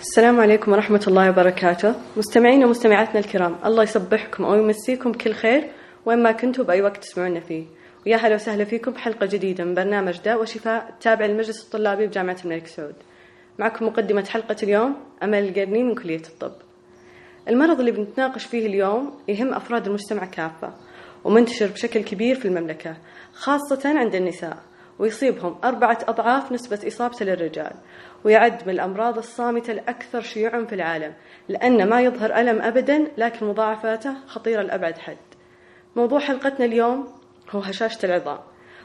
السلام عليكم ورحمة الله وبركاته. مستمعين ومستمعاتنا الكرام الله يصبحكم أو يمسيكم كل خير وين ما كنتوا بأي وقت تسمعونا فيه. ويا هلا وسهلا فيكم بحلقة جديدة من برنامج داء وشفاء تابع للمجلس الطلابي بجامعة الملك سعود. معكم مقدمة حلقة اليوم أمل القرني من كلية الطب. المرض اللي بنتناقش فيه اليوم يهم أفراد المجتمع كافة ومنتشر بشكل كبير في المملكة خاصة عند النساء ويصيبهم أربعة أضعاف نسبة إصابته للرجال ويعد من الأمراض الصامتة الأكثر شيوعا في العالم لأن ما يظهر ألم أبدا لكن مضاعفاته خطيرة لأبعد حد. موضوع حلقتنا اليوم هو هشاشة العظام.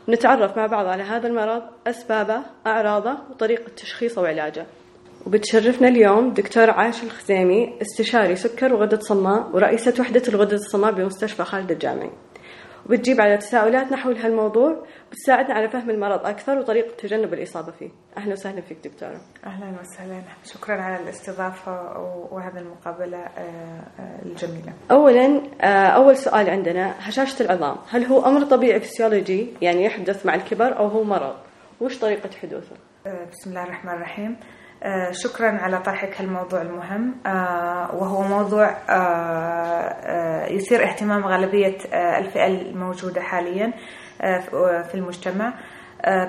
ونتعرف مع بعض على هذا المرض أسبابه أعراضه وطريقة تشخيصه وعلاجه. وبتشرفنا اليوم دكتور عاش الخزيمي استشاري سكر وغدة صماء ورئيسة وحدة الغدة الصماء بمستشفى خالد الجامعي. وبتجيب على تساؤلاتنا حول هالموضوع وتساعدنا على فهم المرض أكثر وطريقة تجنب الإصابة فيه. أهلا وسهلا فيك دكتورة. أهلا وسهلا. شكرا على الاستضافة وهذه المقابلة آه، آه، الجميلة. أولا آه، أول سؤال عندنا هشاشة العظام هل هو أمر طبيعي فسيولوجي يعني يحدث مع الكبر أو هو مرض؟ وش طريقة حدوثه؟ بسم الله الرحمن الرحيم. شكرا على طرحك هالموضوع المهم آه، وهو موضوع آه، يثير اهتمام غالبية الفئة الموجودة حاليا في المجتمع.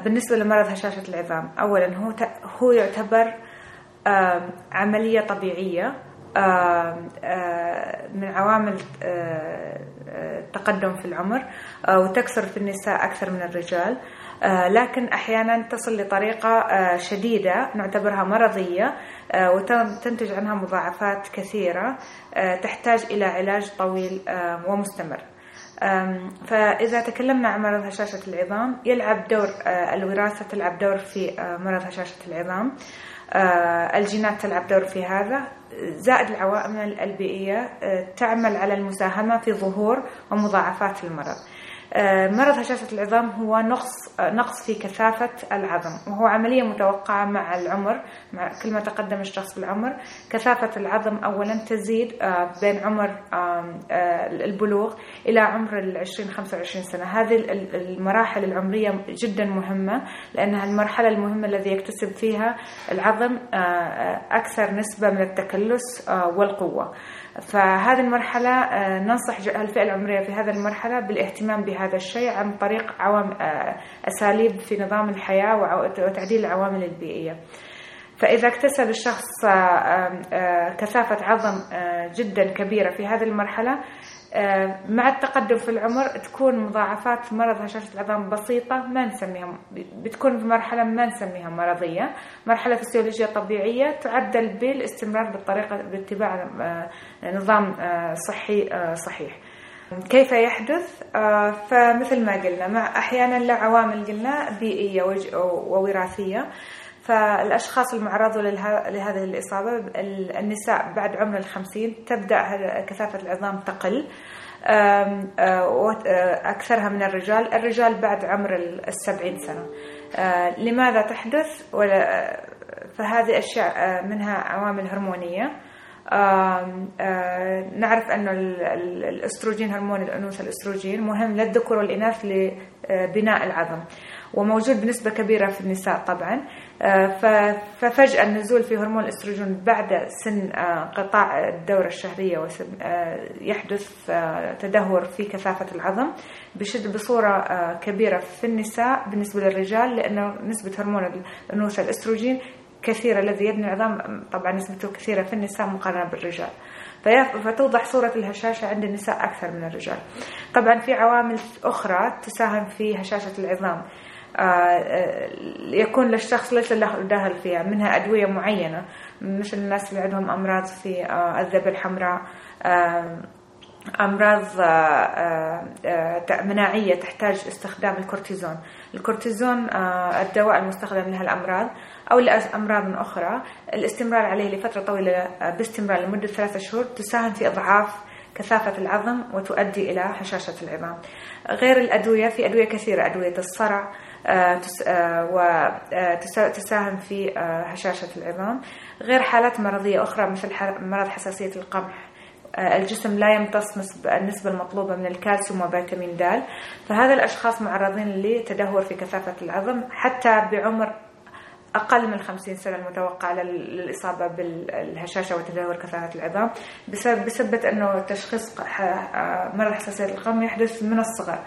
بالنسبة لمرض هشاشة العظام أولا هو هو يعتبر عملية طبيعية من عوامل التقدم في العمر وتكثر في النساء أكثر من الرجال. آه، لكن أحيانا تصل لطريقة آه، شديدة نعتبرها مرضية آه، وتنتج عنها مضاعفات كثيرة تحتاج إلى علاج طويل ومستمر. فإذا تكلمنا عن مرض هشاشة العظام يلعب دور الوراثة تلعب دور في مرض هشاشة العظام. الجينات تلعب دور في هذا. زائد العوامل البيئية تعمل على المساهمة في ظهور ومضاعفات المرض. آه، مرض هشاشة العظام هو نقص آه، نقص في كثافة العظم وهو عملية متوقعة مع العمر مع كل ما تقدم الشخص بالعمر. كثافة العظم أولا تزيد آه، بين عمر البلوغ إلى عمر العشرين خمسة وعشرين سنة. هذه المراحل العمرية جدا مهمة لأنها المرحلة المهمة الذي يكتسب فيها العظم أكثر نسبة من التكلس والقوة. فهذه المرحلة آه، ننصح الفئة العمرية في هذه المرحلة بالاهتمام بهذا الشيء عن طريق عوام آه، أساليب في نظام الحياة وتعديل العوامل البيئية. فإذا اكتسب الشخص آه، كثافة عظم جدا كبيرة في هذه المرحلة آه، مع التقدم في العمر تكون مضاعفات مرض هشاشة العظام بسيطة ما نسميها بتكون في مرحلة ما نسميها مرضية. مرحلة فسيولوجية طبيعية تعدل بالاستمرار بالطريقة باتباع آه، نظام آه، صحي صحيح. كيف يحدث؟ فمثل ما قلنا مع أحيانا له عوامل قلنا بيئية ووراثية. فالأشخاص المعرضون لهذه الإصابة النساء بعد عمر الخمسين تبدأ كثافة العظام تقل. أكثرها من الرجال الرجال بعد عمر السبعين سنة. لماذا تحدث؟ فهذه أشياء منها عوامل هرمونية. نعرف أن الأستروجين هرمون الأنوثة الأستروجين مهم للذكور والإناث لبناء العظم وموجود بنسبة كبيرة في النساء طبعا. آه، ففجأة النزول في هرمون الأستروجين بعد سن آه، قطاع الدورة الشهرية آه، يحدث تدهور في كثافة العظم بشد بصورة كبيرة في النساء بالنسبة للرجال لأنه نسبة هرمون الأنوثة الأستروجين كثيرة الذي يبني العظام طبعا نسبته كثيرة في النساء مقارنة بالرجال. فتوضح صورة الهشاشة عند النساء أكثر من الرجال. طبعا في عوامل أخرى تساهم في هشاشة العظام. آه، آه، يكون للشخص ليس له داخل فيها منها أدوية معينة. مثل الناس اللي عندهم أمراض في آه، الذبة الحمراء أمراض مناعية تحتاج استخدام الكورتيزون. الكورتيزون الدواء المستخدم لها الأمراض أو لأمراض أخرى. الاستمرار عليه لفترة طويلة باستمرار لمدة ثلاثة شهور تساهم في إضعاف كثافة العظم وتؤدي إلى هشاشة العظام. غير الأدوية في أدوية كثيرة أدوية الصرع وتساهم في هشاشة العظام. غير حالات مرضية أخرى مثل مرض حساسية القمح. الجسم لا يمتص النسبة المطلوبة من الكالسيوم وفيتامين د فهذا الأشخاص معرضين لتدهور في كثافة العظم حتى بعمر أقل من 50 سنة المتوقع للإصابة بالهشاشة وتدهور كثافة العظام بسبب بسبب أنه تشخيص مرض حساسية القمح يحدث من الصغر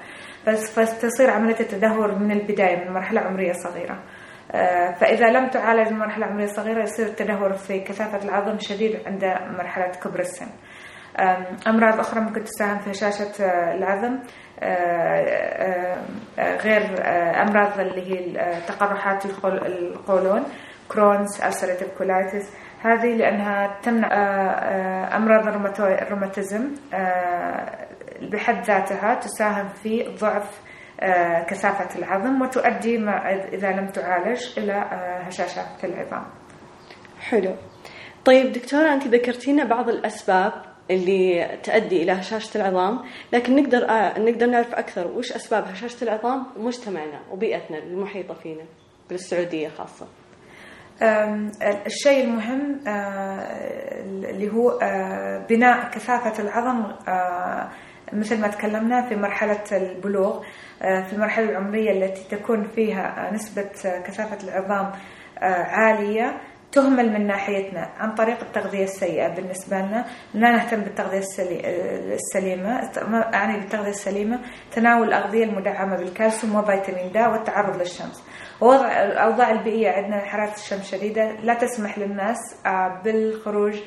فتصير عملية التدهور من البداية من مرحلة عمرية صغيرة. فإذا لم تعالج من مرحلة عمرية صغيرة يصير التدهور في كثافة العظم شديد عند مرحلة كبر السن. أمراض أخرى ممكن تساهم في هشاشة العظم غير أمراض اللي هي تقرحات القولون Crohn's ulcerative colitis هذه لأنها تمنع أمراض الروماتيزم بحد ذاتها تساهم في ضعف كثافة العظم وتؤدي إذا لم تعالج إلى هشاشة في العظام. حلو. طيب دكتورة أنت ذكرتينا بعض الأسباب اللي تؤدي إلى هشاشة العظام لكن نقدر آه نقدر نعرف أكثر وش أسباب هشاشة العظام بمجتمعنا وبيئتنا المحيطة فينا بالسعودية خاصة. الشيء المهم اللي هو بناء كثافة العظم مثل ما تكلمنا في مرحلة البلوغ في المرحلة العمرية التي تكون فيها نسبة كثافة العظام عالية. تهمل من ناحيتنا عن طريق التغذية السيئة بالنسبة لنا. لا نهتم بالتغذية السليمة. أعني بالتغذية السليمة. تناول الأغذية المدعمة بالكالسيوم وفيتامين د والتعرض للشمس. ووضع الأوضاع البيئية عندنا حرارة الشمس شديدة. لا تسمح للناس بالخروج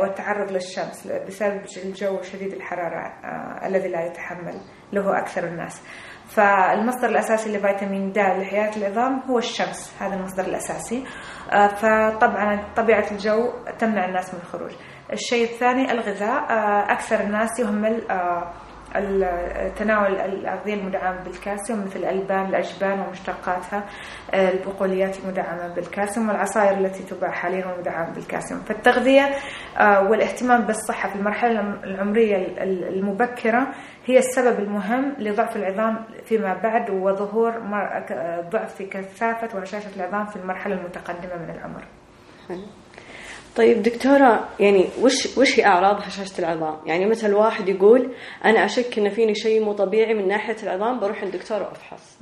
والتعرض للشمس بسبب الجو شديد الحرارة الذي لا يتحمل له أكثر الناس. فالمصدر الأساسي لفيتامين د لحياة العظام هو الشمس. هذا المصدر الأساسي. فطبعا طبيعة الجو تمنع الناس من الخروج. الشيء الثاني الغذاء. أكثر الناس يهمل تناول الأغذية المدعمة بالكالسيوم مثل الألبان الأجبان ومشتقاتها البقوليات المدعمة بالكالسيوم والعصائر التي تباع حاليا المدعمة بالكالسيوم فالتغذية والاهتمام بالصحة في المرحلة العمرية المبكرة هي السبب المهم لضعف العظام فيما بعد وظهور ضعف في كثافة وهشاشة العظام في المرحلة المتقدمة من العمر. طيب دكتورة يعني وش وش هي أعراض هشاشة العظام؟ يعني مثل واحد يقول أنا أشك إن فيني شيء مو طبيعي من ناحية العظام بروح الدكتور وأفحص.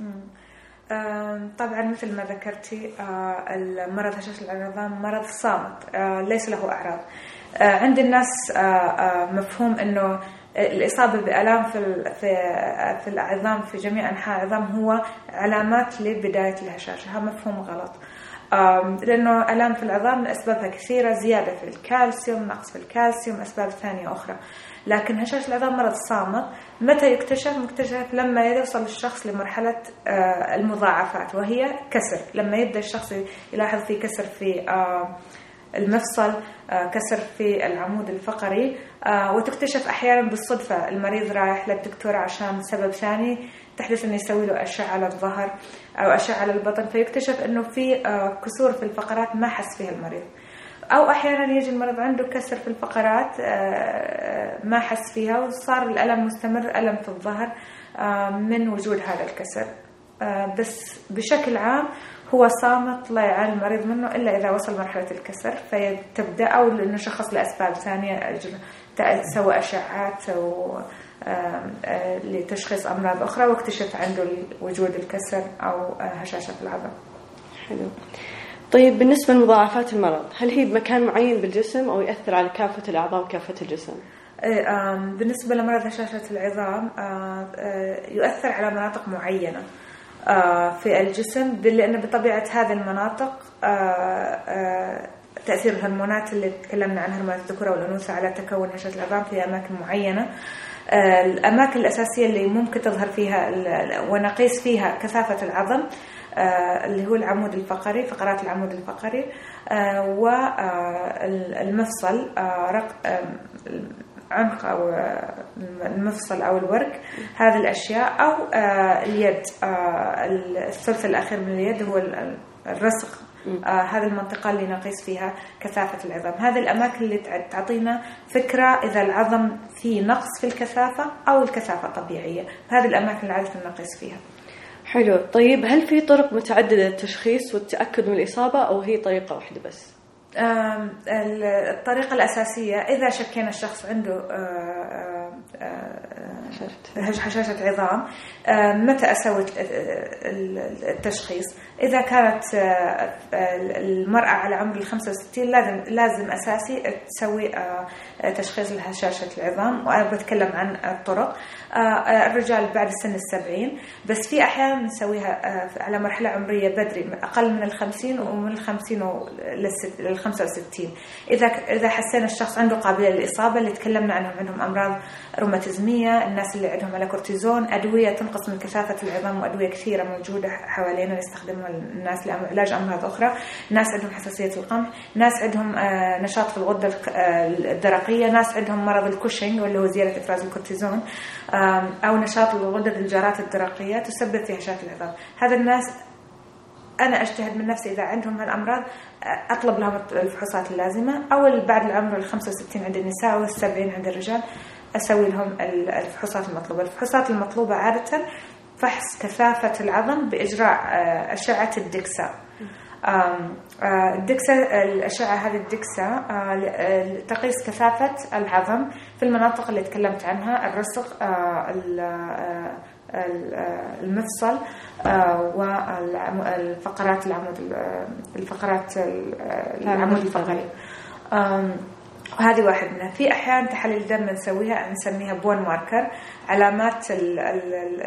طبعا مثل ما ذكرتي المرض هشاشة العظام مرض صامت ليس له أعراض. عند الناس مفهوم إنه الإصابة بآلام في في في العظام في جميع أنحاء العظام هو علامات لبداية الهشاشة، هذا مفهوم غلط. لأنه آلام في العظام أسبابها كثيرة زيادة في الكالسيوم نقص في الكالسيوم أسباب ثانية أخرى. لكن هشاشة العظام مرض صامت. متى يكتشف؟ مكتشف لما يوصل الشخص لمرحلة المضاعفات وهي كسر. لما يبدأ الشخص يلاحظ في كسر في المفصل كسر في العمود الفقري وتكتشف أحيانا بالصدفة المريض رايح للدكتور عشان سبب ثاني. تحدث إنه يسوي له أشعة على الظهر أو أشعة على البطن فيكتشف إنه في كسور في الفقرات ما حس فيها المريض. أو أحيانا يجي المريض عنده كسر في الفقرات ما حس فيها وصار الألم مستمر ألم في الظهر من وجود هذا الكسر. بس بشكل عام هو صامت لا يعاني المريض منه إلا إذا وصل مرحلة الكسر فتبدأ أو إنه شخص لأسباب ثانية سوى اشعات و لتشخيص أمراض أخرى واكتشف عنده وجود الكسر أو هشاشة في العظم حلو. طيب بالنسبة لمضاعفات المرض هل هي بمكان معين بالجسم أو يأثر على كافة الأعضاء وكافة الجسم؟ بالنسبة لمرض هشاشة العظام يؤثر على مناطق معينة في الجسم لأن بطبيعة هذه المناطق تأثير الهرمونات اللي تكلمنا عنها هرمونات الذكورة والأنوثة على تكون هشاشة العظام في أماكن معينة. الأماكن الأساسية اللي ممكن تظهر فيها ونقيس فيها كثافة العظم اللي هو العمود الفقري فقرات العمود الفقري والمفصل عنق أو المفصل أو الورك هذه الأشياء أو اليد الثلث الأخير من اليد هو الرسغ آه هذه المنطقة اللي نقيس فيها كثافة العظام. هذه الأماكن اللي تعطينا فكرة إذا العظم فيه نقص في الكثافة أو الكثافة طبيعية. هذه الأماكن اللي عادة نقيس فيها. حلو. طيب هل في طرق متعددة للتشخيص والتأكد من الإصابة أو هي طريقة واحدة بس؟ الطريقة الأساسية إذا شكينا الشخص عنده آه، آه، آه، هشاشة عظام. آه، متى أسوي الت- ال- التشخيص؟ إذا كانت آه، المرأة على عمر ال 65 لازم لازم أساسي تسوي آه، تشخيص لهشاشة العظام. وأنا بتكلم عن الطرق. الرجال بعد سن السبعين. بس في أحيان نسويها على مرحلة عمرية بدري أقل من الخمسين ومن الخمسين لل 65 إذا إذا حسينا الشخص عنده قابلية للإصابة اللي تكلمنا عنهم عندهم أمراض روماتيزمية الناس اللي عندهم على كورتيزون أدوية تنقص من كثافة العظام وأدوية كثيرة موجودة حوالينا يستخدمها الناس لعلاج أمراض أخرى. ناس عندهم حساسية القمح ناس عندهم آه، نشاط في الغدة آه، الدرقية ناس عندهم مرض الكوشنج واللي هو زيادة إفراز الكورتيزون أو نشاط الغدد الجارات الدرقية تسبب في هشاشة العظام. هذا الناس أنا أجتهد من نفسي إذا عندهم هالأمراض أطلب لهم الفحوصات اللازمة أو بعد العمر ال 65 عند النساء وال 70 عند الرجال. أسوي لهم الفحوصات المطلوبة، الفحوصات المطلوبة عادة فحص كثافة العظم بإجراء آه، أشعة الدكسا. آم، آه، الدكسا الأشعة هذه الدكسا آه، تقيس كثافة العظم في المناطق اللي تكلمت عنها الرسغ ال- ال- المفصل والفقرات العمود ال- الفقرات ال- العمود الفقري. هذه واحد منها. في أحيان تحاليل دم نسويها نسميها بون ماركر علامات ال ال ال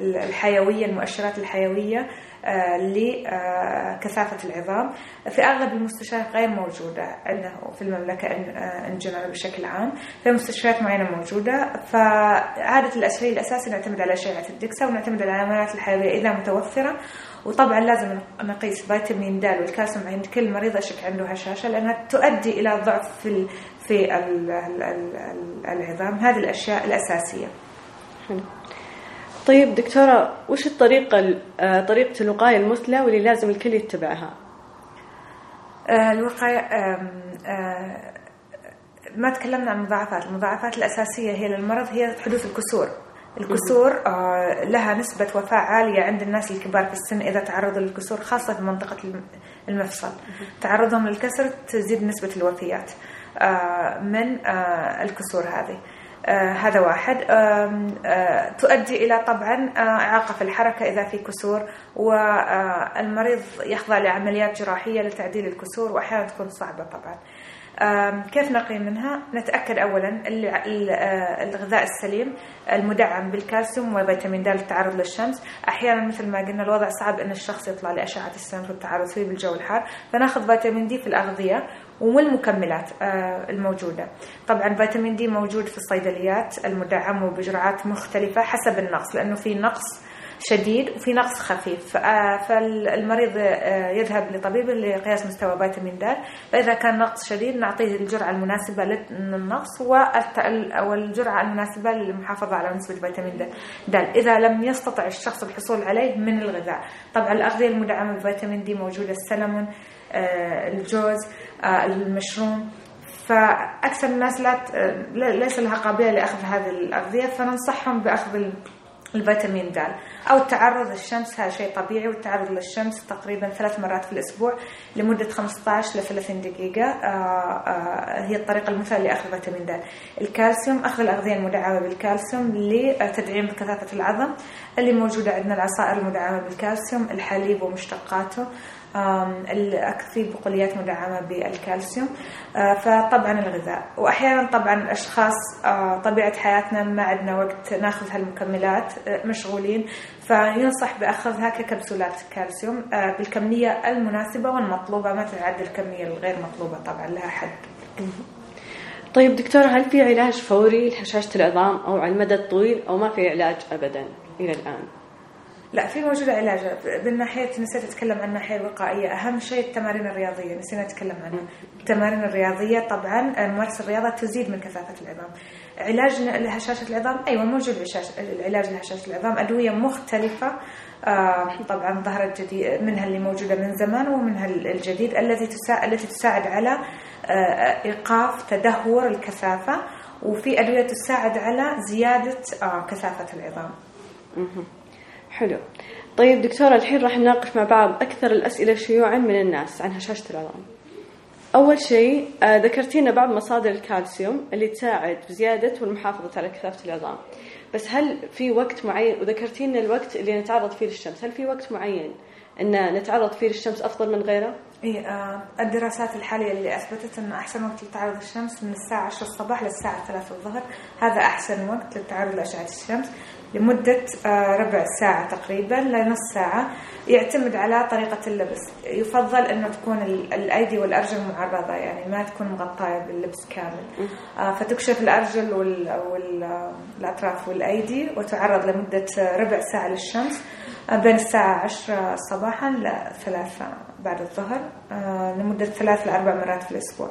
ال الحيوية المؤشرات الحيوية. آه، لكثافة العظام. في أغلب المستشفيات غير موجودة عندنا في المملكة ان آه، جنرال بشكل عام. في مستشفيات معينة موجودة. فعادة الشيء الاساسي نعتمد على اشعه الدكسا ونعتمد على العلامات الحيوية إذا متوفرة. وطبعا لازم نقيس فيتامين د والكالسيوم عند كل مريض. أشك عنده هشاشة لأنها تؤدي إلى ضعف في في ال- ال- ال- العظام. هذه الأشياء الأساسية. حلو. طيب دكتورة وش الطريقة ال- آه، طريقة الوقاية المثلى واللي لازم الكل يتبعها؟ آه، الوقاية آم، آه، ما تكلمنا عن المضاعفات. المضاعفات الأساسية هي للمرض هي حدوث الكسور. الكسور لها نسبة وفاة عالية عند الناس الكبار في السن إذا تعرضوا للكسور خاصة في منطقة الم- المفصل. تعرضهم للكسر تزيد نسبة الوفيات من الكسور هذه. هذا واحد. آه، تؤدي إلى طبعا آه، إعاقة في الحركة إذا في كسور والمريض يخضع لعمليات جراحية لتعديل الكسور وأحيانا تكون صعبة طبعا. كيف نقي منها؟ نتأكد أولا ال- ال- آه، الغذاء السليم المدعم بالكالسيوم وفيتامين د للتعرض للشمس. أحيانا مثل ما قلنا الوضع صعب أن الشخص يطلع لأشعة الشمس والتعرض فيه بالجو الحار. فناخذ فيتامين دي في الأغذية والمكملات آه، الموجودة. طبعا فيتامين دي موجود في الصيدليات المدعم وبجرعات مختلفة حسب النقص لأنه في نقص شديد وفي نقص خفيف. آه، فالمريض آه، يذهب لطبيب لقياس مستوى فيتامين د. فإذا كان نقص شديد نعطيه الجرعة المناسبة للنقص والجرعة المناسبة للمحافظة على نسبة فيتامين د. إذا لم يستطع الشخص الحصول عليه من الغذاء. طبعا الأغذية المدعمة بفيتامين دي موجودة السلمون آه، الجوز المشروم. فأكثر الناس لا- ليس لها قابلية لأخذ هذه الأغذية. فننصحهم بأخذ ال- الفيتامين د. أو التعرض للشمس هذا شيء طبيعي والتعرض للشمس تقريبا ثلاث مرات في الأسبوع لمدة 15 ل 30 دقيقة آه، آه، هي الطريقة المثلى لأخذ فيتامين د. الكالسيوم أخذ الأغذية المدعمة بالكالسيوم لتدعيم كثافة العظم اللي موجودة عندنا العصائر المدعمة بالكالسيوم الحليب ومشتقاته. فيه بقوليات مدعمة بالكالسيوم. آه، فطبعا الغذاء. وأحيانا طبعا الأشخاص آه، طبيعة حياتنا ما عندنا وقت نأخذ هالمكملات آه، مشغولين. فينصح بأخذها ككبسولات كالسيوم بالكمية المناسبة والمطلوبة ما تتعدى الكمية الغير مطلوبة طبعا لها حد. طيب دكتورة هل في علاج فوري لهشاشة العظام أو على المدى الطويل أو ما في علاج أبدا إلى الآن؟ لا في موجودة علاج. بالناحية نسيت أتكلم عن الناحية الوقائية أهم شيء التمارين الرياضية نسينا نتكلم عنها. التمارين الرياضية طبعا ممارسة الرياضة تزيد من كثافة العظام. علاج لهشاشة العظام أيوة موجود العلاج لهشاشة العظام. أدوية مختلفة آه، طبعا ظهرت جديد منها اللي موجودة من زمان ومنها الجديد التي تساعد التي تساعد على آه، إيقاف تدهور الكثافة. وفي أدوية تساعد على زيادة آه، كثافة العظام. حلو. طيب دكتورة الحين راح نناقش مع بعض أكثر الأسئلة شيوعا من الناس عن هشاشة العظام أول شيء آه ذكرتي لنا بعض مصادر الكالسيوم اللي تساعد بزيادة والمحافظة على كثافة العظام بس هل في وقت معين؟ وذكرتي لنا الوقت اللي نتعرض فيه للشمس. هل في وقت معين أن نتعرض فيه للشمس أفضل من غيره؟ إيه الدراسات الحالية اللي أثبتت أن أحسن وقت لتعرض الشمس من الساعة 10 الصباح للساعة 3 الظهر. هذا أحسن وقت للتعرض لأشعة الشمس. لمدة آه ربع ساعة تقريبا لنص ساعة يعتمد على طريقة اللبس يفضل أنه تكون الأيدي والأرجل معرضة يعني ما تكون مغطاية باللبس كامل آه فتكشف الأرجل والأطراف والأيدي وتعرض لمدة ربع ساعة للشمس بين الساعة عشرة صباحا لثلاثة بعد الظهر آه، لمدة ثلاث لأربع مرات في الأسبوع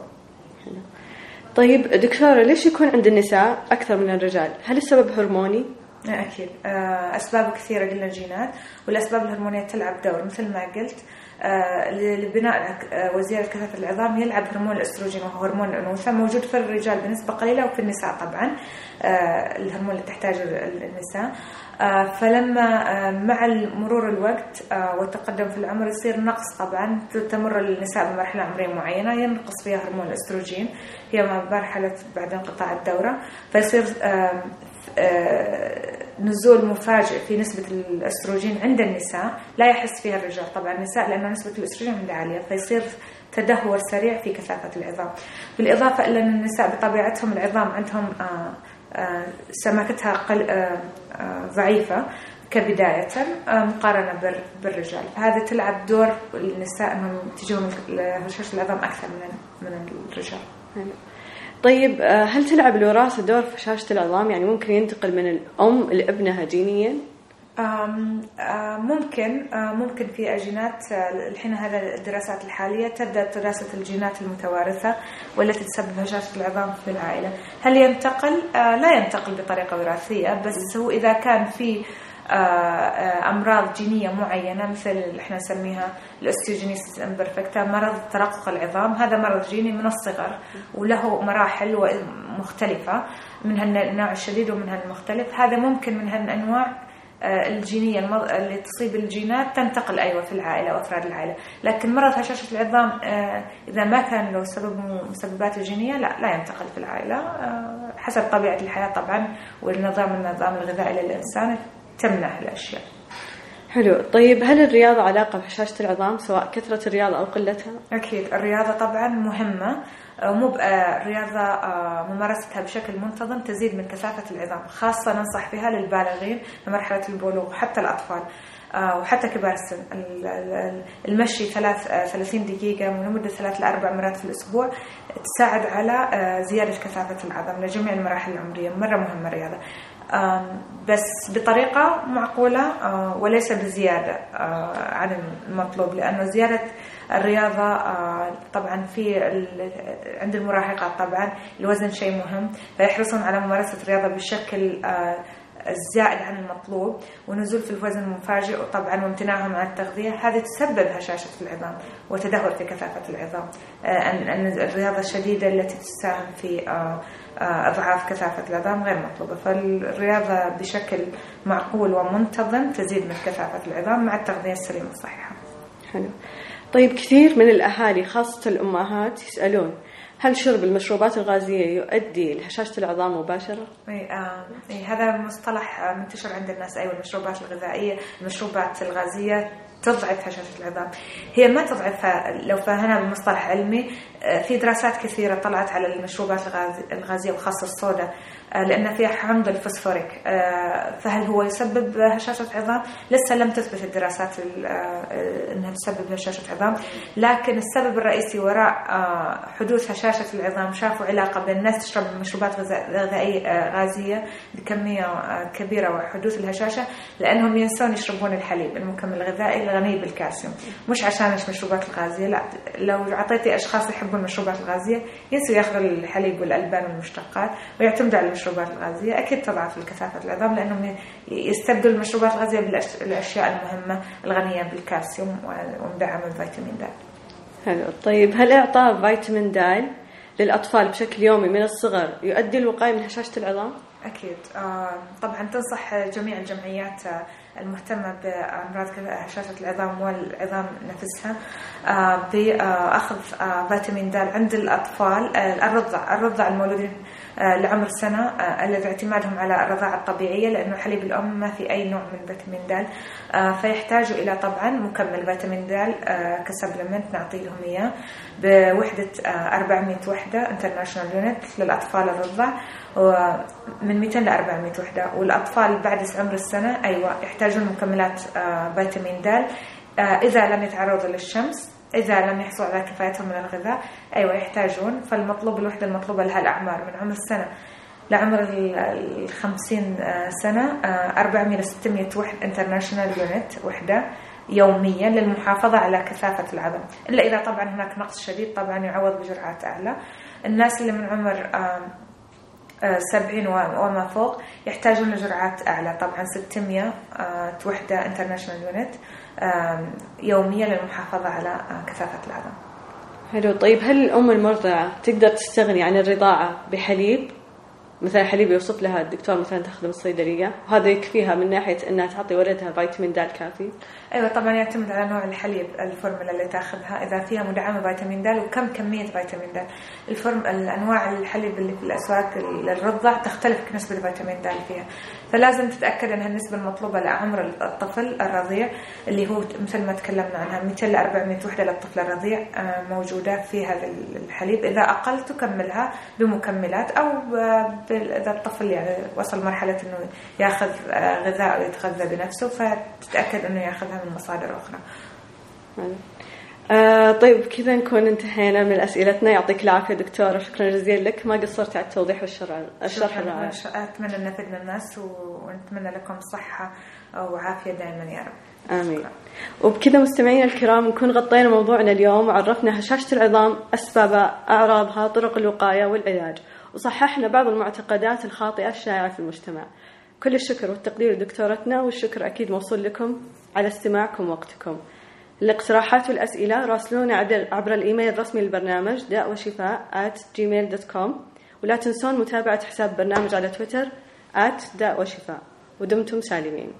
طيب دكتورة ليش يكون عند النساء أكثر من الرجال؟ هل السبب هرموني؟ أكيد. آه، أسباب كثيرة قلنا الجينات والأسباب الهرمونية تلعب دور. مثل ما قلت آه، لبناء وزيادة كثافة العظام يلعب هرمون الأستروجين وهو هرمون الأنوثة موجود في الرجال بنسبة قليلة وفي النساء طبعا الهرمون اللي تحتاجه النساء. آه، فلما آه، مع مرور الوقت آه، والتقدم في العمر يصير نقص طبعا تمر النساء بمرحلة عمرية معينة ينقص فيها هرمون الأستروجين هي مرحلة بعد انقطاع الدورة فيصير نزول مفاجئ في نسبة الأستروجين عند النساء لا يحس فيها الرجال طبعا النساء لأن نسبة الأستروجين عندها عالية فيصير تدهور سريع في كثافة العظام. بالإضافة إلى أن النساء بطبيعتهم العظام عندهم سماكتها. آه، آه، ضعيفة كبداية آه، مقارنة بالرجال. فهذا تلعب دور النساء أنهم تجيهم هشاشة العظام أكثر من من الرجال. طيب هل تلعب الوراثة دور في هشاشة العظام يعني ممكن ينتقل من الأم لابنها جينيا؟ ممكن ممكن في جينات الحين هذا الدراسات الحالية تبدأ دراسة الجينات المتوارثة والتي تسبب هشاشة العظام في العائلة هل ينتقل؟ لا ينتقل بطريقة وراثية بس هو إذا كان في أمراض جينية معينة مثل إحنا نسميها ال osteogenesis imperfecta مرض ترقق العظام. هذا مرض جيني من الصغر وله مراحل مختلفة منها النوع الشديد ومنها المختلف هذا ممكن من هالأنواع آه، الجينية اللي تصيب الجينات تنتقل أيوه في العائلة وأفراد العائلة، لكن مرض هشاشة العظام آه، إذا ما كان له سبب مسببات الجينية لا لا ينتقل في العائلة آه، حسب طبيعة الحياة طبعا والنظام النظام الغذائي للإنسان. تمنع الأشياء. حلو. طيب هل الرياضة علاقة بهشاشة العظام سواء كثرة الرياضة أو قلتها؟ أكيد. الرياضة طبعا مهمة. مو رياضة آه، ممارستها بشكل منتظم تزيد من كثافة العظام خاصة ننصح فيها للبالغين في مرحلة البلوغ وحتى الأطفال. آه، وحتى كبار السن. المشي ثلاث 30 آه، دقيقة لمدة ثلاث لأربع مرات في الأسبوع تساعد على زيادة كثافة العظم لجميع المراحل العمرية. مرة مهمة الرياضة. بس بطريقة معقولة وليس بزيادة عن المطلوب لأنه زيادة الرياضة آه، طبعا في عند المراهقات طبعا الوزن شيء مهم فيحرصون على ممارسة الرياضة بشكل آه، الزائد عن المطلوب ونزول في الوزن المفاجئ وطبعا وامتناعهم عن التغذية هذه تسبب هشاشة العظام وتدهور في كثافة العظام. آه، الرياضة الشديدة التي تساهم في أضعاف كثافة العظام غير مطلوبة. فالرياضة بشكل معقول ومنتظم تزيد من كثافة العظام مع التغذية السليمة الصحيحة حلو. طيب كثير من الأهالي خاصة الأمهات يسألون هل شرب المشروبات الغازية يؤدي لهشاشة العظام مباشرة؟ أي, آه أي هذا مصطلح منتشر عند الناس. أيوة المشروبات الغذائية المشروبات الغازية تضعف هشاشة العظام. هي ما تضعفها لو فهمنا بمصطلح علمي آه، في دراسات كثيرة طلعت على المشروبات الغازية وخاصة الصودا. آه، لأن فيها حمض الفوسفوريك. آه، فهل هو يسبب هشاشة عظام؟ لسه لم تثبت الدراسات أنها تسبب هشاشة عظام. لكن السبب الرئيسي وراء حدوث هشاشة العظام شافوا علاقة بين الناس تشرب مشروبات غذائية غازية بكمية كبيرة وحدوث الهشاشة لأنهم ينسون يشربون الحليب المكمل الغذائي الغني بالكالسيوم. مش عشان المشروبات الغازية لا. لو أعطيتي أشخاص يحبون المشروبات الغازية ينسوا يأخذوا الحليب والألبان والمشتقات ويعتمدوا على المشروبات الغازية. أكيد تضعف الكثافة العظام لأنهم يستبدلوا المشروبات الغازية بالأشياء المهمة الغنية بالكالسيوم ومدعمة بالفيتامين د. حلو. طيب هل إعطاء فيتامين د للأطفال بشكل يومي من الصغر يؤدي الوقاية من هشاشة العظام؟ أكيد. آه، طبعا تنصح جميع الجمعيات آه، المهتمة بأمراض هشاشة العظام والعظام نفسها آه، بأخذ فيتامين د عند الأطفال الرضع الرضع المولودين لعمر سنة الذي اعتمادهم على الرضاعة الطبيعية لأنه حليب الأم ما في أي نوع من فيتامين د. فيحتاجوا إلى طبعا مكمل فيتامين د ك supplement نعطيهم إياه بوحدة 400 وحدة international unit للأطفال الرضع من 200 ل 400 وحدة. والأطفال بعد عمر السنة أيوة يحتاجون مكملات آه، فيتامين د. آه، إذا لم يتعرضوا للشمس إذا لم يحصلوا على كفايتهم من الغذاء أيوة يحتاجون. فالمطلوب الوحدة المطلوبة لها الأعمار من عمر السنة. لعمر ال 50 آه، سنة 400 ل 600 وحدة international unit وحدة يوميا للمحافظة على كثافة العظم. إلا إذا طبعا هناك نقص شديد طبعا يعوض بجرعات أعلى. الناس اللي من عمر 70 وما فوق يحتاجون لجرعات أعلى. طبعا 600 آه، وحدة international unit يوميا للمحافظة على آه، كثافة العظم. حلو. طيب هل الأم المرضعة تقدر تستغني عن الرضاعة بحليب؟ مثلا حليب يوصف لها الدكتور مثلا من الصيدلية وهذا يكفيها من ناحية إنها تعطي ولدها فيتامين د كافي. أيوه طبعا يعتمد على نوع الحليب الفورمولا اللي تأخذها. إذا فيها مدعمة فيتامين د وكم كمية فيتامين د. الفورم الأنواع الحليب اللي في الأسواق للرضع تختلف نسبه الفيتامين د فيها. فلازم تتأكد إنها النسبة المطلوبة لعمر الطفل الرضيع اللي هو مثل ما تكلمنا عنها 200 ل 400 وحدة للطفل الرضيع آه، موجودة في هذا الحليب. إذا أقل تكملها بمكملات أو إذا الطفل يعني وصل مرحلة إنه ياخذ آه، غذاء ويتغذى بنفسه فتتأكد إنه ياخذها من مصادر أخرى. آه طيب كذا نكون انتهينا من أسئلتنا. يعطيك العافية دكتورة. شكرا جزيلا لك. ما قصرت على التوضيح والشرح الشرح الرائع. أتمنى أن نفدنا الناس ونتمنى لكم صحة وعافية دائما يا رب. آمين. شكرا. وبكذا مستمعينا الكرام نكون غطينا موضوعنا اليوم. وعرفنا هشاشة العظام اسبابها أعراضها طرق الوقاية والعلاج. وصححنا بعض المعتقدات الخاطئة الشائعة في المجتمع. كل الشكر والتقدير لدكتورتنا والشكر أكيد موصول لكم على استماعكم وقتكم الاقتراحات والأسئلة راسلونا عبر الإيميل الرسمي للبرنامج داء وشفاء at gmail.com ولا تنسون متابعة حساب برنامج على تويتر at داء وشفاء. ودمتم سالمين.